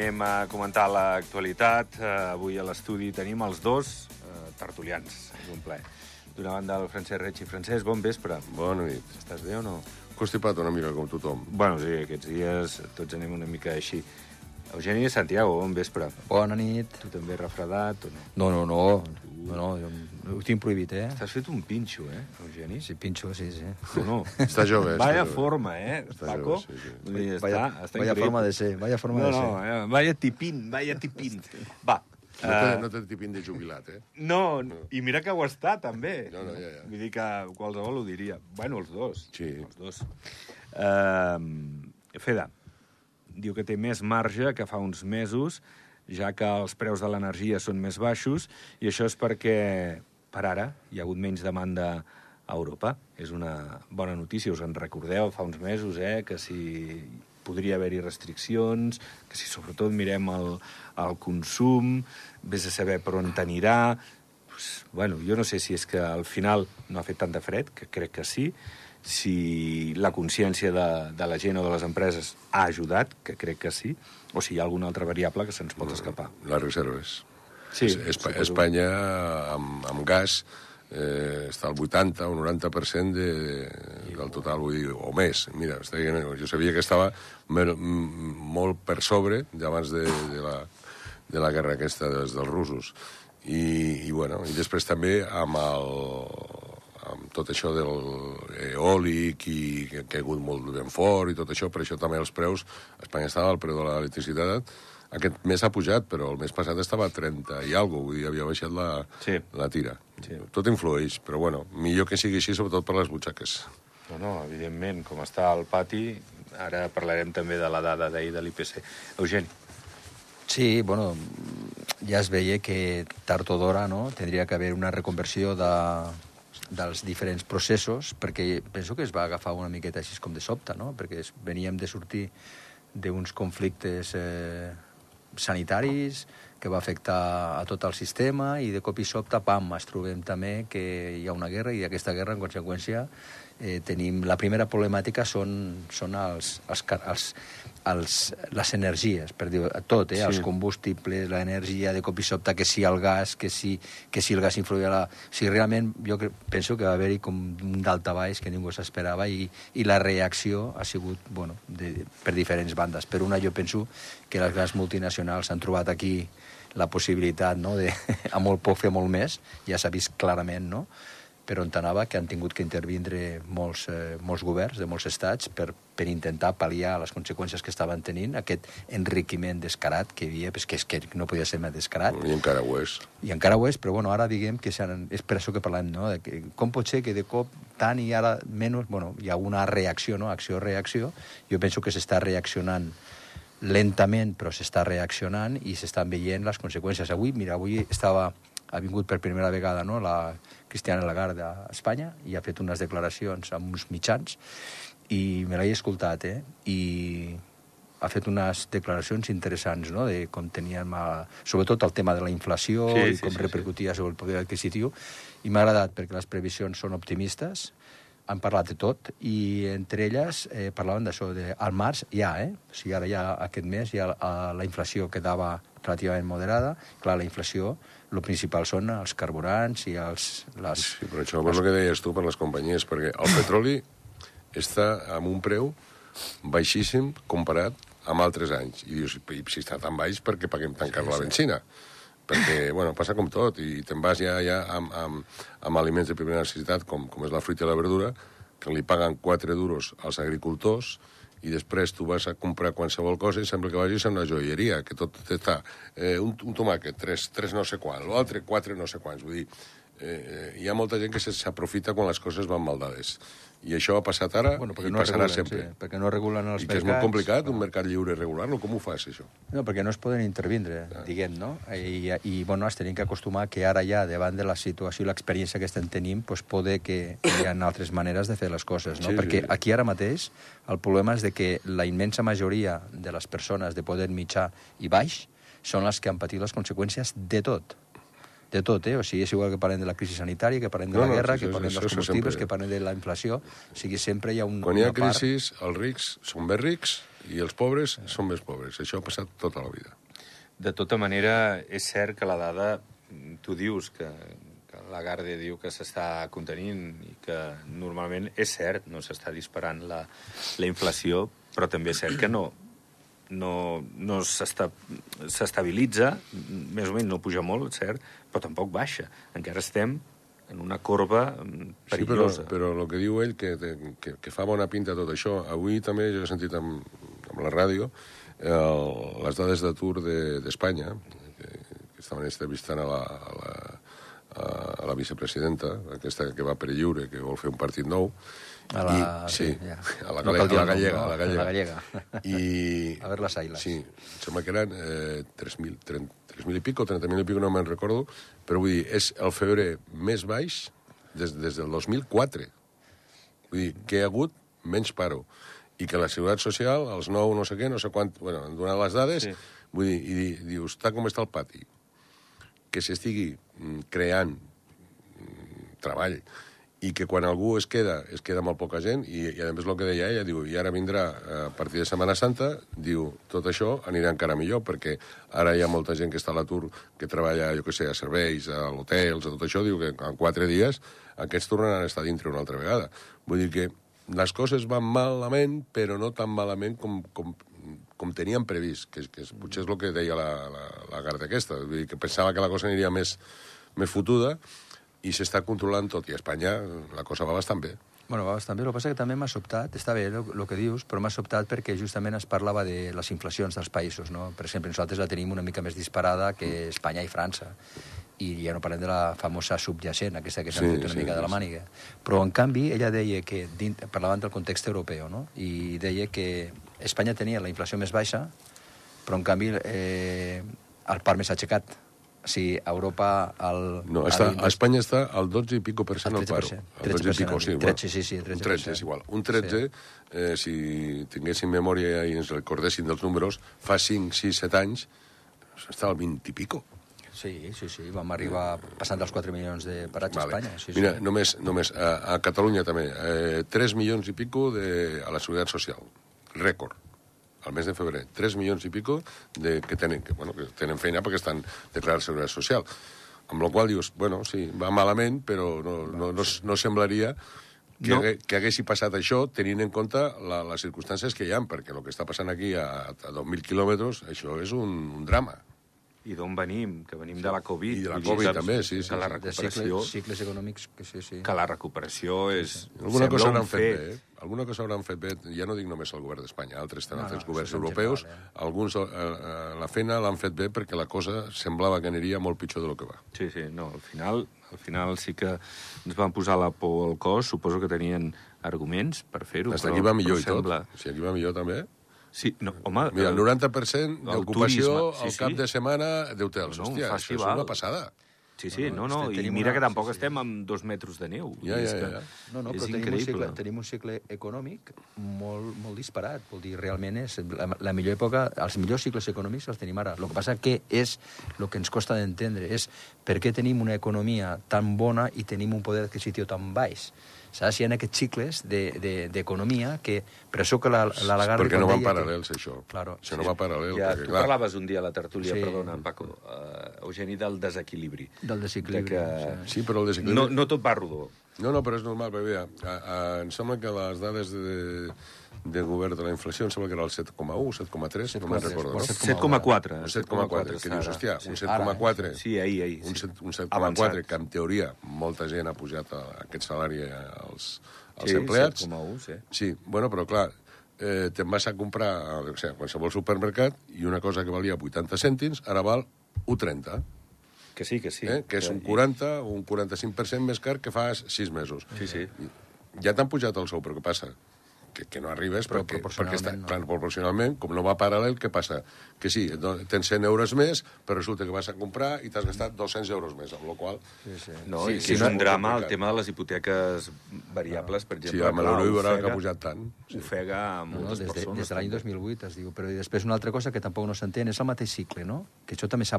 Anem, a comentar l'actualitat. Uh, avui a l'estudi tenim els dos uh, tertulians. És un plaer. D'una banda, el Francesc Reig i Francesc, bon vespre. Bona nit. Estàs bé o no? Constipat una mica, com tothom. Bueno, sí, aquests dies tots anem una mica així. Eugeni Santiago, bon vespre. Bona nit. Tu també refredat o no? No, no, no. No, no, jo ho tinc prohibit, eh? T'has fet un pinxo, eh, Eugeni? Sí, pinxo, sí, sí. No, no. Està jove, està Vaya jove. forma, eh, Està Paco? jove, sí, sí. Vull dir, està, Vaya, està vaya increïble. forma de ser, vaya forma No, de no, ser. eh, vaya tipín, vaya tipín. Va. No té, eh, no té tipin de jubilat, eh? No, i mira que ho està, també. No, no, ja, ja. Vull dir que qualsevol ho diria. Bueno, els dos. Sí. Els dos. Uh, Feda, diu que té més marge que fa uns mesos, ja que els preus de l'energia són més baixos, i això és perquè, per ara, hi ha hagut menys demanda a Europa. És una bona notícia, us en recordeu fa uns mesos, eh, que si podria haver-hi restriccions, que si sobretot mirem el, el consum, vés a saber per on t'anirà... Pues, bueno, jo no sé si és que al final no ha fet tant de fred, que crec que sí, si la consciència de, de la gent o de les empreses ha ajudat, que crec que sí, o si hi ha alguna altra variable que se'ns pot escapar. Les reserves. Sí, Es- Espa suposo. Espanya, amb, amb gas, eh, està al 80 o 90% de, del total, vull dir, o més. Mira, jo sabia que estava molt per sobre d'abans de, de, la, de la guerra aquesta dels, dels russos. I, i, bueno, i després també amb el, amb tot això del eòlic i que, que ha hagut molt de vent fort i tot això, per això també els preus, a Espanya estava el preu de l'electricitat, aquest mes ha pujat, però el mes passat estava a 30 i alguna vull dir, havia baixat la, Sí. la tira. Sí. Tot influeix, però bueno, millor que sigui així, sobretot per les butxaques. No, no, evidentment, com està al pati, ara parlarem també de la dada d'ahir de l'IPC. Eugeni, Sí, bueno, ja es veia que tard o d'hora no? tindria que haver una reconversió de, dels diferents processos, perquè penso que es va agafar una miqueta així com de sobte, no? perquè es, veníem de sortir d'uns conflictes eh, sanitaris que va afectar a tot el sistema i de cop i sobte, pam, es trobem també que hi ha una guerra i aquesta guerra, en conseqüència, eh, tenim... La primera problemàtica són, són els, els, els, els, les energies, per dir tot, eh? Sí. els combustibles, l'energia, de cop i sobte, que si el gas, que si, que si el gas influïa la... O sigui, realment jo cre- penso que va haver-hi com un daltabaix que ningú s'esperava i, i la reacció ha sigut, bueno, de, per diferents bandes. Per una, jo penso que les grans multinacionals han trobat aquí la possibilitat no, de a molt poc fer molt més, ja s'ha vist clarament, no? Però on anava que han tingut que intervindre molts, eh, molts governs de molts estats per, per intentar pal·liar les conseqüències que estaven tenint, aquest enriquiment descarat que hi havia, pues, que, és que no podia ser més descarat, I encara ho és. i encara ho és, però bueno, ara diguem que és per això que parlem, no? De que, com pot ser que de cop tant i ara menys, bueno, hi ha una reacció, no? Acció-reacció. Jo penso que s'està reaccionant lentament, però s'està reaccionant i s'estan veient les conseqüències. Avui, mira, avui estava, ha vingut per primera vegada no? la Cristiana Lagarde a Espanya i ha fet unes declaracions amb uns mitjans i me l'he escoltat, eh? I ha fet unes declaracions interessants, no?, de com teníem, a, sobretot el tema de la inflació Sí, i sí, com sí, repercutia sobre el poder adquisitiu, i m'ha agradat perquè les previsions són optimistes, han parlat de tot, i entre elles eh, parlaven d'això, de, al març ja, eh? O sigui, ara ja aquest mes ja eh, la inflació quedava relativament moderada. Clar, la inflació, el principal són els carburants i els, les... Sí, però això és el que deies tu per les companyies, perquè el petroli està amb un preu baixíssim comparat amb altres anys. I dius, i si està tan baix, per què paguem tan car la benzina? Perquè, bueno, passa com tot, i te'n vas ja, ja amb, amb, amb aliments de primera necessitat, com, com és la fruita i la verdura, que li paguen 4 duros als agricultors, i després tu vas a comprar qualsevol cosa i sembla que vagis a una joieria, que tot està... Eh, un, un tomàquet, tres, tres no sé quan, l'altre, quatre no sé quants. Vull dir, eh, eh, hi ha molta gent que s'aprofita quan les coses van mal. I això ha passat ara Bueno, perquè i no passarà regulen, sempre. Sí, perquè no regulen els I que és molt mercats. complicat, un mercat lliure regular-lo. Com ho fas, això? No, perquè no es poden intervindre, diguem, no? I, i bueno, es tenim que acostumar que ara ja, davant de la situació i l'experiència que estem tenint, doncs poder que hi ha altres maneres de fer les coses, no? Sí, perquè sí. aquí ara mateix el problema és de que la immensa majoria de les persones de poder mitjà i baix són les que han patit les conseqüències de tot de tot, eh? O sigui, és igual que parlem de la crisi sanitària, que parlem de No, la no, guerra, sí, que sí, parlem això- dels combustibles, sempre. que parlem de la inflació. O sigui, sempre hi ha un, Quan hi ha una part... crisi, els rics són més rics i els pobres són més pobres. Això ha passat tota la vida. De tota manera, és cert que la dada, tu dius que, que la Garde diu que s'està contenint i que normalment és cert, no s'està disparant la, la inflació, però també és cert que no, no, no s'esta- s'estabilitza, més o menys no puja molt, cert, però tampoc baixa. Encara estem en una corba mm, Sí, però, perillosa. però el que diu ell, que, que, que fa bona pinta tot això, avui també jo he sentit amb, amb la ràdio el, les dades d'atur de- d'Espanya, que, que estaven entrevistant a la, a, la, a la vicepresidenta, aquesta que va per lliure, que vol fer un partit nou, A la- I, sí, ja. a la, No a la gallega, no? a la gallega. A la gallega. I, A ver las ailas. Sí, em sembla que eren eh, 3.000 30 3.000 i pico, 30.000 i pico, no me'n recordo, però vull dir, és el febrer més baix des, des del 2004. Vull dir, que hi ha hagut menys paro. I que la Seguretat Social, els nou no sé què, no sé quant... Bueno, han donat les dades, Sí. vull dir, i di, dius, està com està el pati. Que s'estigui mm, creant mm, treball i que quan algú es queda, es queda molt poca gent, i, i a més el que deia ella, diu, i ara vindrà eh, a partir de Setmana Santa, diu, tot això anirà encara millor, perquè ara hi ha molta gent que està a l'atur, que treballa, jo que sé, a serveis, a hotels, a tot això, diu que en quatre dies aquests tornaran a estar dintre una altra vegada. Vull dir que les coses van malament, però no tan malament com, com, com tenien previst, que, que potser és el que deia la, la, la Garda aquesta, vull dir que pensava que la cosa aniria més, més fotuda, i s'està controlant tot, i a Espanya la cosa va bastant bé. Bueno, va bastant bé. El que passa que també m'ha sobtat, està bé el que dius, però m'ha sobtat perquè justament es parlava de les inflacions dels països, no? Per exemple, nosaltres la tenim una mica més disparada que Espanya i França. I ja no parlem de la famosa subjacent, aquesta que s'ha Sí, sí, una sí, mica de la màniga. Però, en canvi, ella deia que, dint, parlaven del context europeu, no? I deia que Espanya tenia la inflació més baixa, però, en canvi, eh, el par més aixecat. A Europa... El, No, està, el- a Espanya està al 12 i pico per cent Al paro. 13%, Al 12 i pico, sí. 13, sí, sí, Un 13%. 13 és igual. Un 13, eh, si tinguéssim memòria i ens recordéssim dels números, fa 5, 6, 7 anys està al 20 i pico. Sí, sí, sí, vam arribar passant dels 4 milions de parats a Espanya. Sí, Mira, sí. només, només a, a Catalunya també, eh, 3 milions i pico de, a la Seguretat Social. Rècord. Al mes de febrer. 3 milions i pico de, que, tenen, que, bueno, que tenen feina perquè estan declarats Seguretat Social. Amb la qual dius, bueno, sí, va malament, però no, no, no, no semblaria que, no. que haguessi passat això tenint en compte la, les circumstàncies que hi ha, perquè el que està passant aquí a, a 2.000 quilòmetres, això és un, un drama. I d'on venim? Que venim de la Covid. I de la Covid també, sí, sí, Que la sí. de recuperació... cicles, cicles econòmics, que sí, sí. Que la recuperació és... Alguna sembla cosa un hauran fet bé, eh? Alguna cosa hauran fet bé, ja no dic només el govern d'Espanya, altres tenen No, altres no, governs europeus, general, eh? alguns eh, eh, la feina l'han fet bé perquè la cosa semblava que aniria molt pitjor del que va. Sí, sí, no, al final, al final sí que ens van posar la por al cos, suposo que tenien arguments per fer-ho. Hasta però- aquí va millor i tot. sembla- Si aquí va millor també. Sí, no, home... Mira, el eh, 90% el d'ocupació sí, al sí. cap de setmana d'hotels. No, no, Hòstia, això és una passada. Sí, sí, no, no, i mira que tampoc sí, sí. estem amb dos metres de neu. Ja, ja, que ja. No, no, és però tenim un, cicle, tenim un cicle econòmic molt, molt disparat. Vol dir, realment és la, la millor època, els millors cicles econòmics els tenim ara. El que passa que és el que ens costa d'entendre, és per què tenim una economia tan bona i tenim un poder adquisitiu tan baix. Saps? Hi ha aquests cicles d'economia de, d'economia que... Per això que la, la Lagarde... perquè no van deia que- paral·lels, això. Claro. Això no va paral·lel, Ja, perquè, tu clar... parlaves un dia a la tertúlia, Sí. perdona, Paco, uh, Eugeni, del desequilibri. Del desequilibri, De que... Sí, però el desequilibri... No, no tot va rodó. No, no, però és normal, perquè mira, a, a, em sembla que les dades de, de govern de la inflació, em sembla que era el 7,1, 7,3, no me'n 7,3, recordo, no? 7,4. Un 7,4, que dius, hòstia, un 7,4... Sí, ahir, ahir. Un, sí. un Avançat. 7,4, que en teoria molta gent ha pujat a, aquest salari als, als Sí, empleats. 7,1, sí. Sí, bueno, però clar, eh, te'n vas a comprar a, o sigui, a qualsevol supermercat i una cosa que valia 80 cèntims ara val 1,30, Que sí, que sí. eh, que és un 40 o un 45% més car que fa 6 mesos. Sí, sí. Ja t'han pujat el sou, però què passa? Que, que no arribes Però perquè, perquè està, no. clar, proporcionalment, com no va paral·lel, què passa? Que sí, tens 100 euros més, però resulta que vas a comprar i t'has gastat 200 euros més, amb la qual Sí, sí. No, Sí, i sí, és no- un drama el complicat. tema de les hipoteques variables, per exemple. Sí, amb l'euro que ha pujat tant. Sí. Ofega a No, no, moltes des, de, persones. des de l'any també. 2008 es diu, però i després una altra cosa que tampoc no s'entén és el mateix cicle, no? Que això també s'ha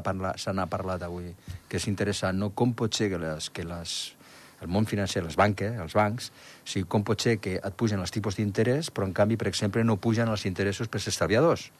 n'ha parlat avui, que és interessant, no? Com pot ser que les, que les el món financer, les banques, els bancs, o sigui, com pot ser que et pugen els tipus d'interès, però en canvi, per exemple, no pugen els interessos per als estalviadors?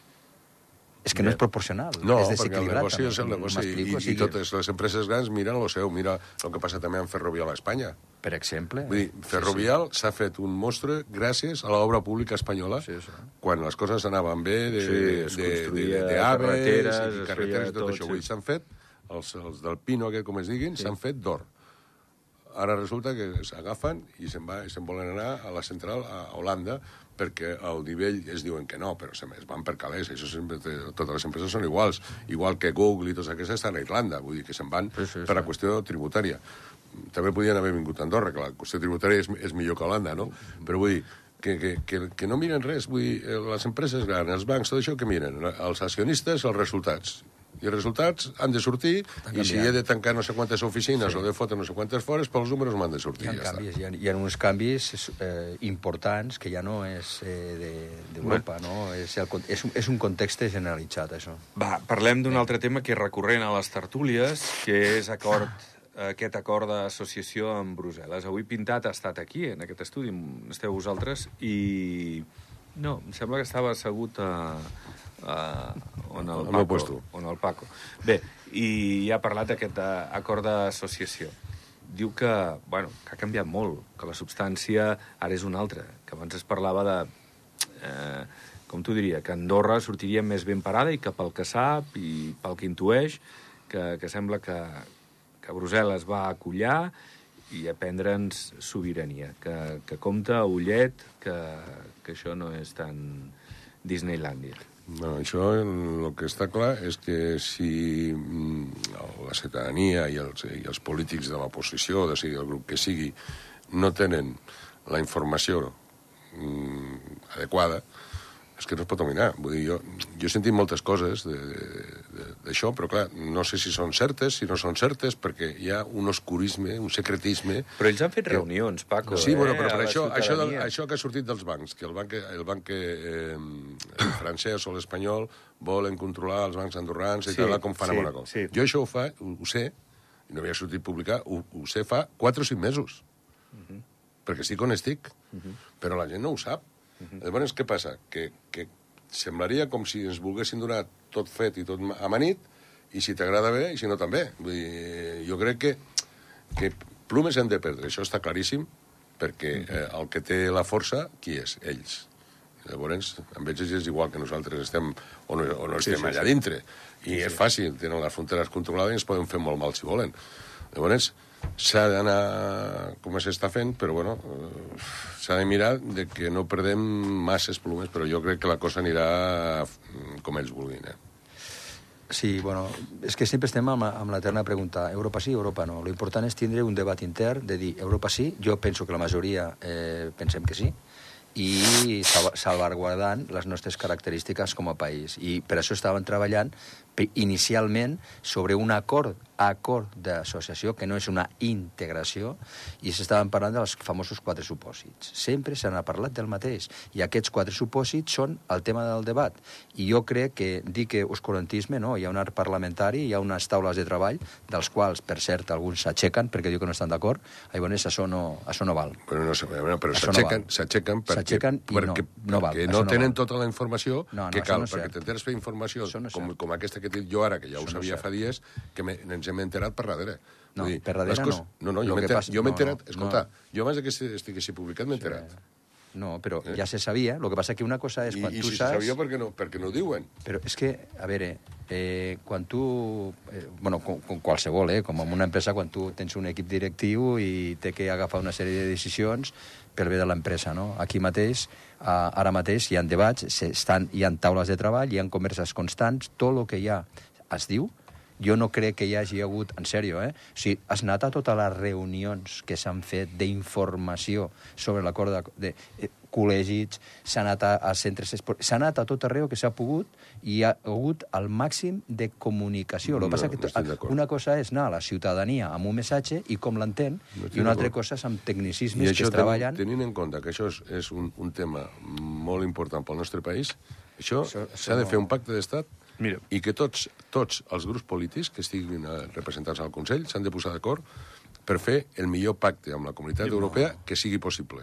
És que no és proporcional, No, és perquè el desequilibrat. negoci és el negoci i? O i sigui, totes les empreses grans miren el seu. Mira el que passa també amb Ferrovial a Espanya. Per exemple... Vull dir, Ferrovial s'ha fet un mostre gràcies a l'obra pública espanyola Sí, sí. quan les coses anaven bé de, Sí, es de, de, de, de aves carreteres, i es carreteres i tot, tot, això. sí. Vull dir, s'han fet, els, els del Pino, aquest, com es diguin, s'han fet d'or. Ara resulta que s'agafen i se'n se'n volen anar a la central a Holanda perquè al nivell es diuen que no, però se es van per calés, això sempre, totes les empreses són iguals, igual que Google i totes aquestes estan a Irlanda, vull dir que se'n van Sí, sí, per la sí. qüestió tributària. També podien haver vingut a Andorra, que la qüestió tributària és, és millor que Holanda, no? Però vull dir, que, que, que, que no miren res, vull dir, eh, les empreses grans, els bancs, tot això, que miren? Els accionistes, els resultats. I els resultats han de sortir, i si he de tancar no sé quantes oficines sí. o de fotre no sé quantes fores, pels números m'han de sortir. Hi ha ja està. canvis, hi ha, hi ha uns canvis eh, importants que ja no és eh, de- d'Europa, no? És, el, és, un, és un context generalitzat, això. Va, parlem d'un altre tema que és recurrent a les tertúlies, que és acord, aquest acord d'associació amb Brussel·les. Avui Pintat ha estat aquí, en aquest estudi, esteu vosaltres, i... No, em sembla que estava assegut a, a, on el meu Paco. puesto. On el Paco. Bé, i ja ha parlat d'aquest eh, acord d'associació. Diu que, bueno, que ha canviat molt, que la substància ara és una altra, que abans es parlava de eh, com t'ho diria, que Andorra sortiria més ben parada i que pel que sap i pel que intueix, que, que sembla que, que Brussel·les va acollar i a prendre'ns sobirania, que, que compta ullet que, que això no és tan Disneylandia. No, això el que està clar és que si mm, la ciutadania i els, i els polítics de l'oposició, de sigui el grup que sigui, no tenen la informació mm, adequada, és que no es pot dominar. Vull dir, jo, jo he sentit moltes coses d'això, però clar, no sé si són certes, si no són certes, perquè hi ha un oscurisme, un secretisme... Però ells han fet reunions, Paco, Sí, eh, bueno, però per això, això, del, això que ha sortit dels bancs, que el banc, el banc eh, el francès o l'espanyol volen controlar els bancs andorrans i Sí, tal, com fan sí, a Monaco. sí. Jo això ho, fa, ho, ho sé, i no havia sortit publicar, ho, ho sé fa 4 o 5 mesos. Mhm. Perquè estic on estic. Però la gent no ho sap. Mhm. Llavors, què passa? Que, que semblaria com si ens volguessin donar tot fet i tot amanit, i si t'agrada bé, i si no també. Vull dir, jo crec que, que plumes hem de perdre, això està claríssim, perquè eh, el que té la força, qui és? Ells. Llavors, amb ells és igual que nosaltres estem o no, o no Sí, estem sí, allà sí. dintre. I és fàcil, tenen les fronteres controlades i ens poden fer molt mal si volen. Llavors, s'ha d'anar com s'està fent, però bueno, s'ha de mirar de que no perdem masses plomes, però jo crec que la cosa anirà com ells vulguin, eh? Sí, bueno, és que sempre estem amb, amb l'eterna pregunta, Europa sí, Europa no. Lo important és tindre un debat intern de dir, Europa sí, jo penso que la majoria eh, pensem que sí, i salva- salvaguardant les nostres característiques com a país. I per això estàvem treballant inicialment sobre un acord acord d'associació, que no és una integració, i s'estaven parlant dels famosos quatre supòsits. Sempre se n'ha parlat del mateix, i aquests quatre supòsits són el tema del debat. I jo crec que dir que oscurantisme, no, hi ha un art parlamentari, hi ha unes taules de treball, dels quals, per cert, alguns s'aixequen perquè diu que no estan d'acord, llavors això no, això no val. Però, no, sé, bueno, però Això no s'aixequen s'aixequen perquè, S'aixequen i no- perquè, no val, perquè no no tenen val. tota la informació No, no, que cal, no perquè t'enteres fer informació no com, com aquesta que he dit jo ara, que ja ho Això no sabia cert. fa dies, que me, ens hem enterat per darrere. No, dir, per darrere coses- no. No, no, jo m'he enterat, no, enterat no, escolta, no. jo abans que estiguessi publicat m'he enterat. No, però Eh. ja se sabia. El que passa que una cosa és I, quan i tu si saps... se sabia perquè no, perquè no ho diuen. Però és que, a veure, eh, quan tu... Eh, bueno, com, com qualsevol, eh, com en una empresa, quan tu tens un equip directiu i té que agafar una sèrie de decisions pel bé de l'empresa, no? Aquí mateix, eh, ara mateix, hi ha debats, estan, hi ha taules de treball, hi ha converses constants, tot el que hi ha es diu, jo no crec que hi hagi hagut, en sèrio, eh? O sigui, has anat a totes les reunions que s'han fet d'informació sobre l'acord de, de eh, col·legis, s'ha anat a, a centres esportius, s'ha anat a tot arreu que s'ha pogut i hi ha hagut el màxim de comunicació. El No, que passa que una cosa és anar a la ciutadania amb un missatge i com l'entén, No i una altra cosa és amb I tecnicismes que això, es treballen... tenint en compte que això és, és un, un tema molt important pel nostre país, això s'ha de fer un pacte d'estat Mira. i que tots, tots els grups polítics que estiguin eh, representats al Consell s'han de posar d'acord per fer el millor pacte amb la comunitat europea que sigui possible.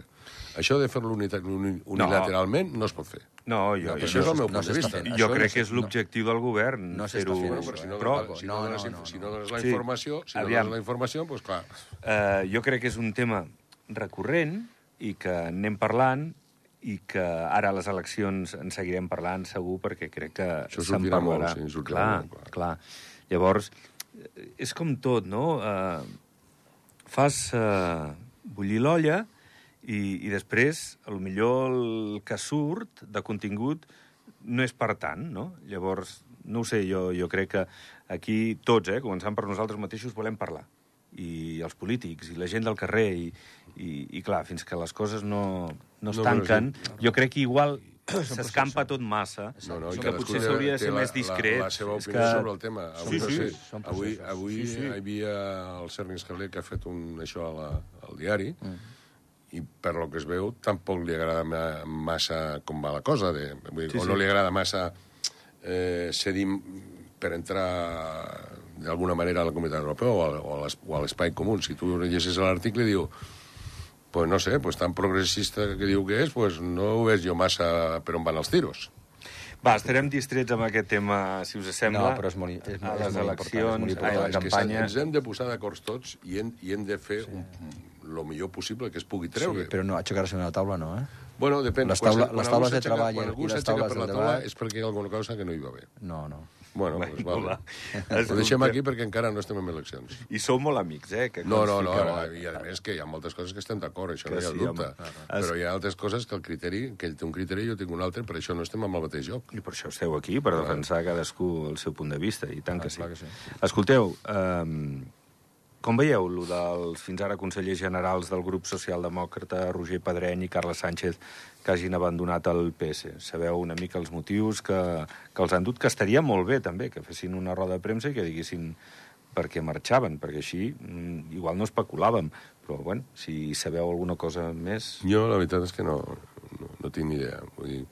Això de fer-lo uni- uni- unilateralment no es pot fer. No, jo, No, jo, això és el meu no punt de vista. fent. jo Això no crec és- que és l'objectiu del govern no s'està fent això, però si no, però, si no, no, dones, no, no, si no. no dones la Sí. informació, si no Aviam. dones la informació, doncs clar. eh, jo crec que és un tema recurrent i que anem parlant i que ara a les eleccions en seguirem parlant segur perquè crec que Això se'n sortirà molt, parlarà. sí, sortirà clar, molt, clar. clar. Llavors, eh, és com tot, no? Eh, fas eh, bullir l'olla i, i després, a lo millor el que surt de contingut no és per tant, no? Llavors, no ho sé, jo, jo crec que aquí tots, eh, començant per nosaltres mateixos, volem parlar. I els polítics, i la gent del carrer, i, i, i clar, fins que les coses no, no es No, tanquen, sí. jo crec que igual s'escampa tot massa, No, no, que potser s'hauria de ser la- més discret. La, la seva opinió que- sobre el tema. Avui, Sí, no sí, sé, són avui, avui Sí, sí. hi havia el Sergi Escaler que ha fet un, això a la, al diari Mm. i per lo que es veu tampoc li agrada ma- massa com va la cosa de, vull dir, Sí, o sí. no li agrada massa eh, cedir per entrar d'alguna manera a la Comunitat Europea o a, o o a l'espai comú. Si tu llegeixes l'article diu pues no sé, pues tan progressista que diu que és, pues no ho veig jo massa per on van els tiros. Va, estarem distrets amb aquest tema, si us sembla. No, però és molt- és a molt- les és molt important, és eleccions, a la és que campanya... ens hem de posar d'acord tots i hem, i hem de fer sí. un, lo millor possible que es pugui treure. Sí, però no, aixecar-se una taula no, eh? Bueno, depèn. Les taula- quan les taules de treball Quan i algú les s'aixeca taules per la taula debat- és perquè hi ha alguna cosa que no hi va bé. No, no. Bueno, pues vale. va. Ho deixem aquí perquè encara no estem en eleccions. I sou molt amics, eh? Que No, no, no, que- i a més que hi ha moltes coses que estem d'acord, això Que no hi ha sí, dubte. home. Però hi ha altres coses que el criteri, que ell té un criteri i jo tinc un altre, per això no estem amb el mateix joc. I per això esteu aquí, per defensar cadascú el seu punt de vista, i tant Ah, que sí. clar que sí. Escolteu, um, com veieu lo dels fins ara consellers generals del grup socialdemòcrata Roger Pedreny i Carles Sánchez que hagin abandonat el PS? Sabeu una mica els motius que, que els han dut, que estaria molt bé també que fessin una roda de premsa i que diguessin per què marxaven, perquè així mm, igual no especulàvem, però bueno, si sabeu alguna cosa més... Jo la veritat és que no, no, no tinc ni idea. Vull dir,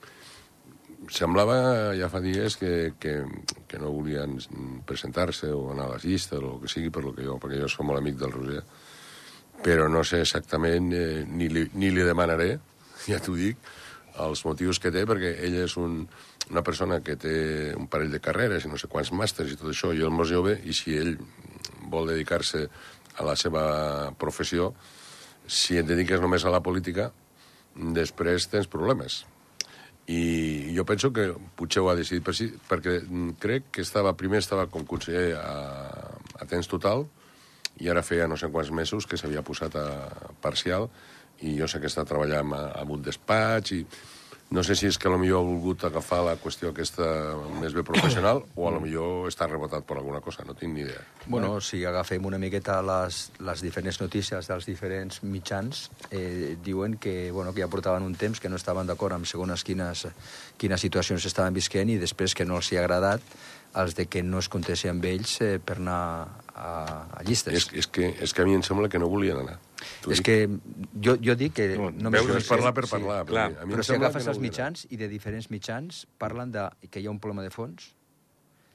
semblava ja fa dies que, que, que no volien presentar-se o anar a les llistes o el que sigui per lo que jo, perquè jo som molt amic del Roger. Però no sé exactament, eh, ni, li, ni li demanaré, ja t'ho dic, els motius que té, perquè ell és un, una persona que té un parell de carreres i no sé quants màsters i tot això, jo el mos jove, i si ell vol dedicar-se a la seva professió, si et dediques només a la política, després tens problemes. I jo penso que potser ho ha decidit per si, perquè crec que estava, primer estava com conseller a, a temps total i ara feia no sé quants mesos que s'havia posat a parcial i jo sé que està treballant a un despatx i no sé si és que a lo millor ha volgut agafar la qüestió aquesta més bé professional o a lo millor està rebotat per alguna cosa, no tinc ni idea. Bueno, si agafem una miqueta les, les diferents notícies dels diferents mitjans, eh, diuen que, bueno, que ja portaven un temps que no estaven d'acord amb segones quines, quines situacions estaven visquent i després que no els hi ha agradat els de que no es contessi amb ells eh, per anar a, a llistes. És, és, que, és que a mi em sembla que no volien anar. T'ho És dic. que jo, jo dic que... No, només veus, és parlar per parlar, clar, a mi em Però si sembla agafes que no els mitjans i de diferents mitjans parlen de que hi ha un problema de fons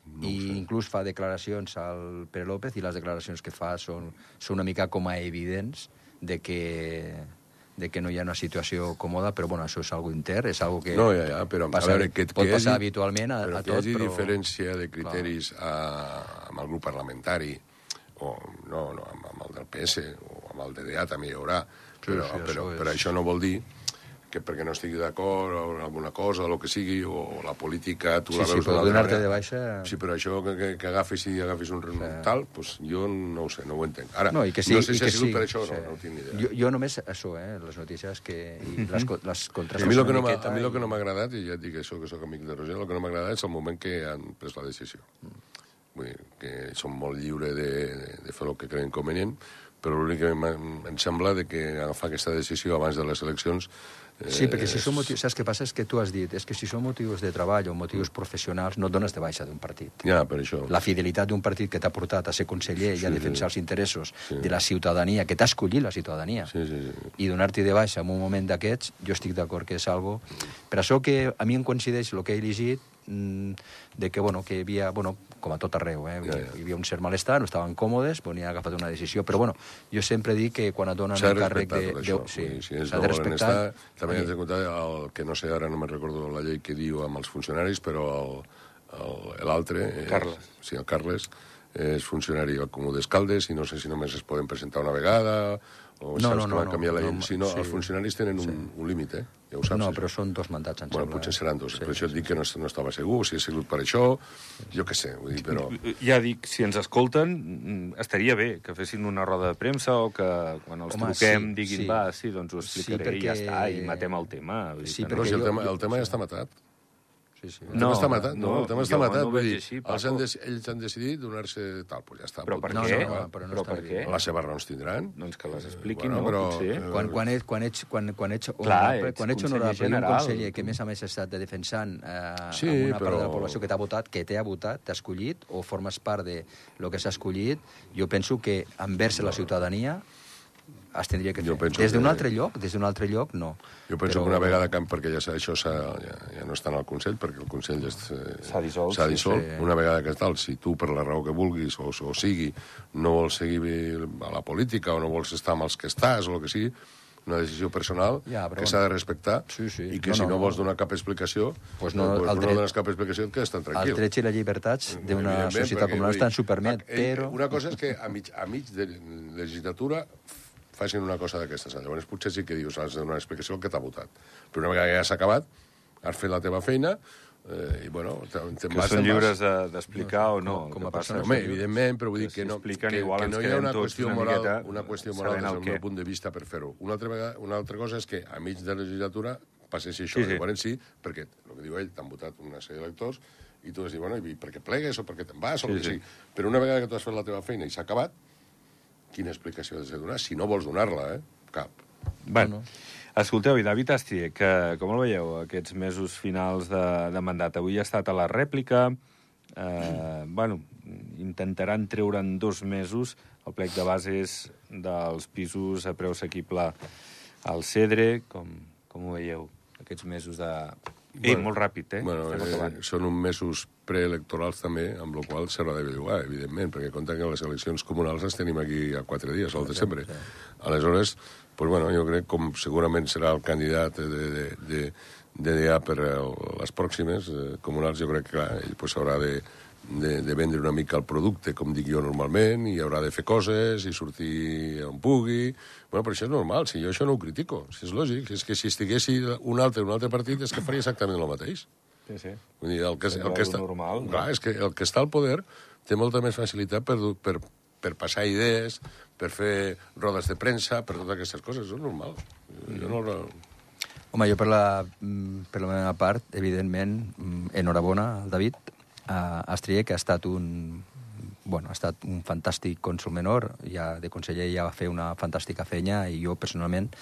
No i sé. inclús fa declaracions al Pere López i les declaracions que fa són, són una mica com a evidents de que, de que no hi ha una situació còmoda, però bueno, això és algo intern, és algo que No, ja, ja, però passa, a veure, que, pot que hi passar hagi- habitualment a, però a que hi tot, hagi però... diferència de criteris a, amb el grup parlamentari o no, no, amb, amb el del PS o amb el DDA també hi haurà, però, sí, però, això és- però això no vol dir que perquè no estigui d'acord o en alguna cosa o el que sigui, o la política tu Sí, la sí, veus però d'una altra de baixa... Sí, però això que, que, que agafis i agafis un sí. tal, doncs jo no ho sé, no ho entenc. Ara, No, i que sí, no sé si que ha sigut sí, per això sí. no, no tinc ni idea. Jo, jo només això, eh, les notícies que, i les, les A contrastes mi, el que no miqueta a mi el que no m'ha agradat, i ja et dic això, que sóc amic de Roger, el que no m'ha agradat és el moment que han pres la decisió. Vull dir, que són molt lliure de, de fer el que creuen convenient, però l'únic que em sembla de que agafar aquesta decisió abans de les eleccions... Eh, Sí, perquè si són motius... Saps què passa? És que tu has dit, és que si són motius de treball o motius professionals, no et dones de baixa d'un partit. Ja, per això. La fidelitat d'un partit que t'ha portat a ser conseller i a Sí, defensar sí. els interessos Sí. de la ciutadania, que t'ha escollit la ciutadania, Sí, sí, sí. i donar-t'hi de baixa en un moment d'aquests, jo estic d'acord que és algo... Per això que a mi em coincideix el que he llegit de que, bueno, que hi havia, bueno, com a tot arreu, eh? Ja, ja. hi havia un cert malestar, no estaven còmodes, bueno, hi ha agafat una decisió, però bueno, jo sempre dic que quan et donen un de càrrec de... de sí, si ells no de volen respectar... estar, també has de comptar el que no sé, ara no me'n recordo la llei que diu amb els funcionaris, però el- el- l'altre... Carles. Sí, el Carles és funcionari al Comú d'Escaldes i no sé si només es poden presentar una vegada No, saps no, que no, van no, canviar la llei. no, si no, sí. els funcionaris tenen un, un límit, eh? Ja ho saps. No, però són dos mandats, em Bueno, sembla. potser seran dos. Sí, per això et sí, dic que no, no estava segur, si ha sigut per això, jo què sé, vull dir, però... Ja dic, si ens escolten, mm, estaria bé que fessin una roda de premsa o que quan els Home, truquem sí, diguin, sí. va, sí, doncs ho Sí, explicaré i ja perquè- està, i matem el tema. Vull dir Sí, que No, perquè si el jo- tema, el tema ja està matat. Sí, sí. El No, tema està matat, no, no, el tema està matat. no ho vull veig dir, així, els han dec- ells han decidit donar-se tal, doncs ja està. Però per punt. què? no, no, però no però per què? Les seves raons tindran. Doncs que les expliquin, Bueno, no? però, Potser. eh, Quan, quan, ets, quan, ets, quan, quan ets Clar, honorable, ets quan ets honorable i un conseller que, a més a més, ha estat defensant eh, Sí, amb una part però- de la població que t'ha votat, que t'ha votat, t'ha escollit, o formes part de lo que s'ha escollit, jo penso que envers la ciutadania es tindria que fer. Des d'un que- altre lloc, des d'un altre lloc, no. Jo penso que una vegada que, perquè ja, això ja, ja no està en el Consell, perquè el Consell ja és, eh, S'ha dissolt, sí, dissolt. sí. una vegada que tal, si tu per la raó que vulguis o, o sigui no vols seguir a la política o no vols estar amb els que estàs o el que sigui, una decisió personal Ja, però que s'ha de respectar Sí, sí. i que No, si no, no, vols donar cap explicació, Pues no, pues el no dret- dones cap explicació et quedes tan tranquil. Els drets i les llibertats d'una societat com la nostra ens ho permet, ell- però... Una cosa és que a mig, a mig de legislatura facin una cosa d'aquestes. Llavors potser sí que dius, has de donar una explicació al que t'ha votat. Però una vegada que ja s'ha acabat, has fet la teva feina eh, i, bueno, te'n te Que vas... són lliures de- d'explicar o no. com- com a que passa persona. Home, que- evidentment, però vull dir que que no, que, igual que ens no hi ha una qüestió una moral, miqueta una qüestió moral des el del meu punt de vista per fer-ho. Una, altra vegada, una altra cosa és que a mig de la legislatura passessi això. Sí, sí. Llavors sí, perquè, el que diu ell, t'han votat una sèrie d'electors i tu has dit, bueno, i per què plegues o per què te'n vas o el Sí, que sí. sigui. Però una vegada que tu has fet la teva feina i s'ha acabat, quina explicació has de donar? Si no vols donar-la, eh? Cap. Bueno, escolteu, i David Astier, que com el veieu aquests mesos finals de, de mandat? Avui ha estat a la rèplica, eh, bueno, intentaran treure en dos mesos el plec de bases dels pisos a preu assequible al Cedre, com, com ho veieu, aquests mesos de... Ei, Bueno, molt ràpid, eh? Bueno, eh, són uns mesos preelectorals també, amb la qual s'haurà de bellugar, evidentment, perquè compta que les eleccions comunals les tenim aquí a quatre dies, al desembre. Aleshores, pues bueno, jo crec com segurament serà el candidat de, de, de, de DA per el, les pròximes eh, comunals, jo crec que clar, ell pues, haurà de, de, de vendre una mica el producte, com dic jo normalment, i haurà de fer coses i sortir on pugui. Bueno, però això és normal, si jo això no ho critico, si és lògic, si és que si estiguessi un altre un altre partit és que faria exactament el mateix. Sí, sí. Vull dir, el que, el que està, normal, no? clar, és que el que està al poder té molta més facilitat per, per, per passar idees, per fer rodes de premsa, per totes aquestes coses. És normal. Jo no... Home, jo per la, mm, per la meva part, evidentment, mm, enhorabona al David a Astrier, que ha estat un, bueno, ha estat un fantàstic cònsul menor, ja de conseller ja va fer una fantàstica feina i jo personalment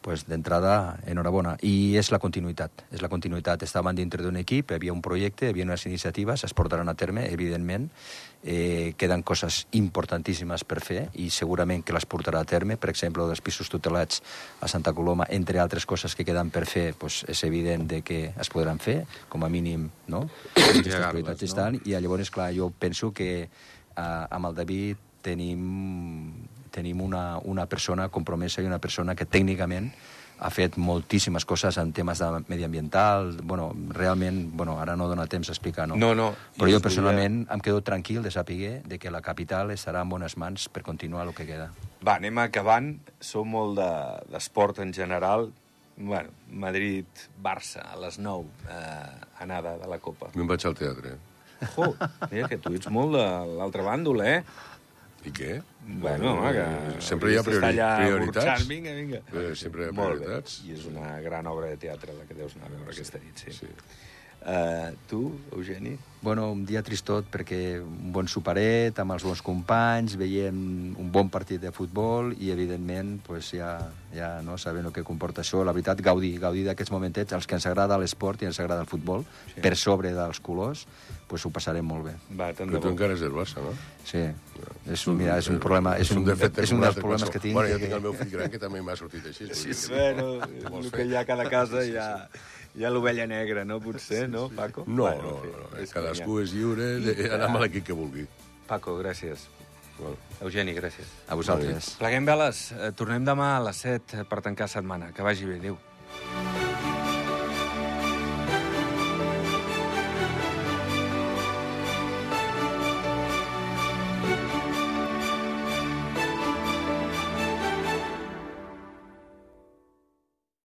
pues, d'entrada, enhorabona. I és la continuïtat. És la continuïtat. Estaven dintre d'un equip, hi havia un projecte, hi havia unes iniciatives, es portaran a terme, evidentment. Eh, queden coses importantíssimes per fer i segurament que les portarà a terme. Per exemple, dels pisos tutelats a Santa Coloma, entre altres coses que queden per fer, pues, és evident de que es podran fer, com a mínim, no? Aquestes prioritats no? estan, i llavors, clar, jo penso que eh, amb el David tenim, tenim una, una persona compromesa i una persona que tècnicament ha fet moltíssimes coses en temes de mediambiental, bueno, realment, bueno, ara no dona temps a explicar, no? No, no. Però jo personalment em quedo tranquil de saber de que la capital estarà en bones mans per continuar el que queda. Va, anem acabant. Som molt de- d'esport de, en general. Bueno, Madrid-Barça, a les 9, eh, anada de la Copa. Me'n vaig al teatre. Jo, mira que tu ets molt de l'altre bàndol, eh? I què? Bueno, home, que... Sempre hi ha priori allà prioritats. Vinga, vinga. Eh, sempre hi ha prioritats. I és una gran obra de teatre la que deus anar a veure aquesta nit, sí. Sí. Uh, tu, Eugeni? Bueno, un dia tristot perquè un bon superet amb els bons companys, veiem un bon partit de futbol i, evidentment, pues, ja, ja no sabem el que comporta això. La veritat, gaudir, gaudir d'aquests momentets. Els que ens agrada l'esport i ens agrada el futbol, Sí. sí. per sobre dels colors, pues, ho passarem molt bé. Va, tant Però tu encara és del Barça, no? Sí, és, un- mira, és un problema, és un, defecte és un dels problemes que tinc. Bueno, jo que- tinc el meu fill gran que també m'ha sortit així. dir que- Bueno, el que hi ha a cada casa Sí, sí, ja, Hi ha l'ovella negra, no? Potser, no, Paco? No, Bueno, no, no, no. és Cadascú és lliure d'anar amb l'equip que vulgui. Paco, gràcies. Bueno. Eugeni, gràcies. A vosaltres. Pleguem veles. Eh, Tornem demà a les 7 per tancar setmana. Que vagi bé. Adéu.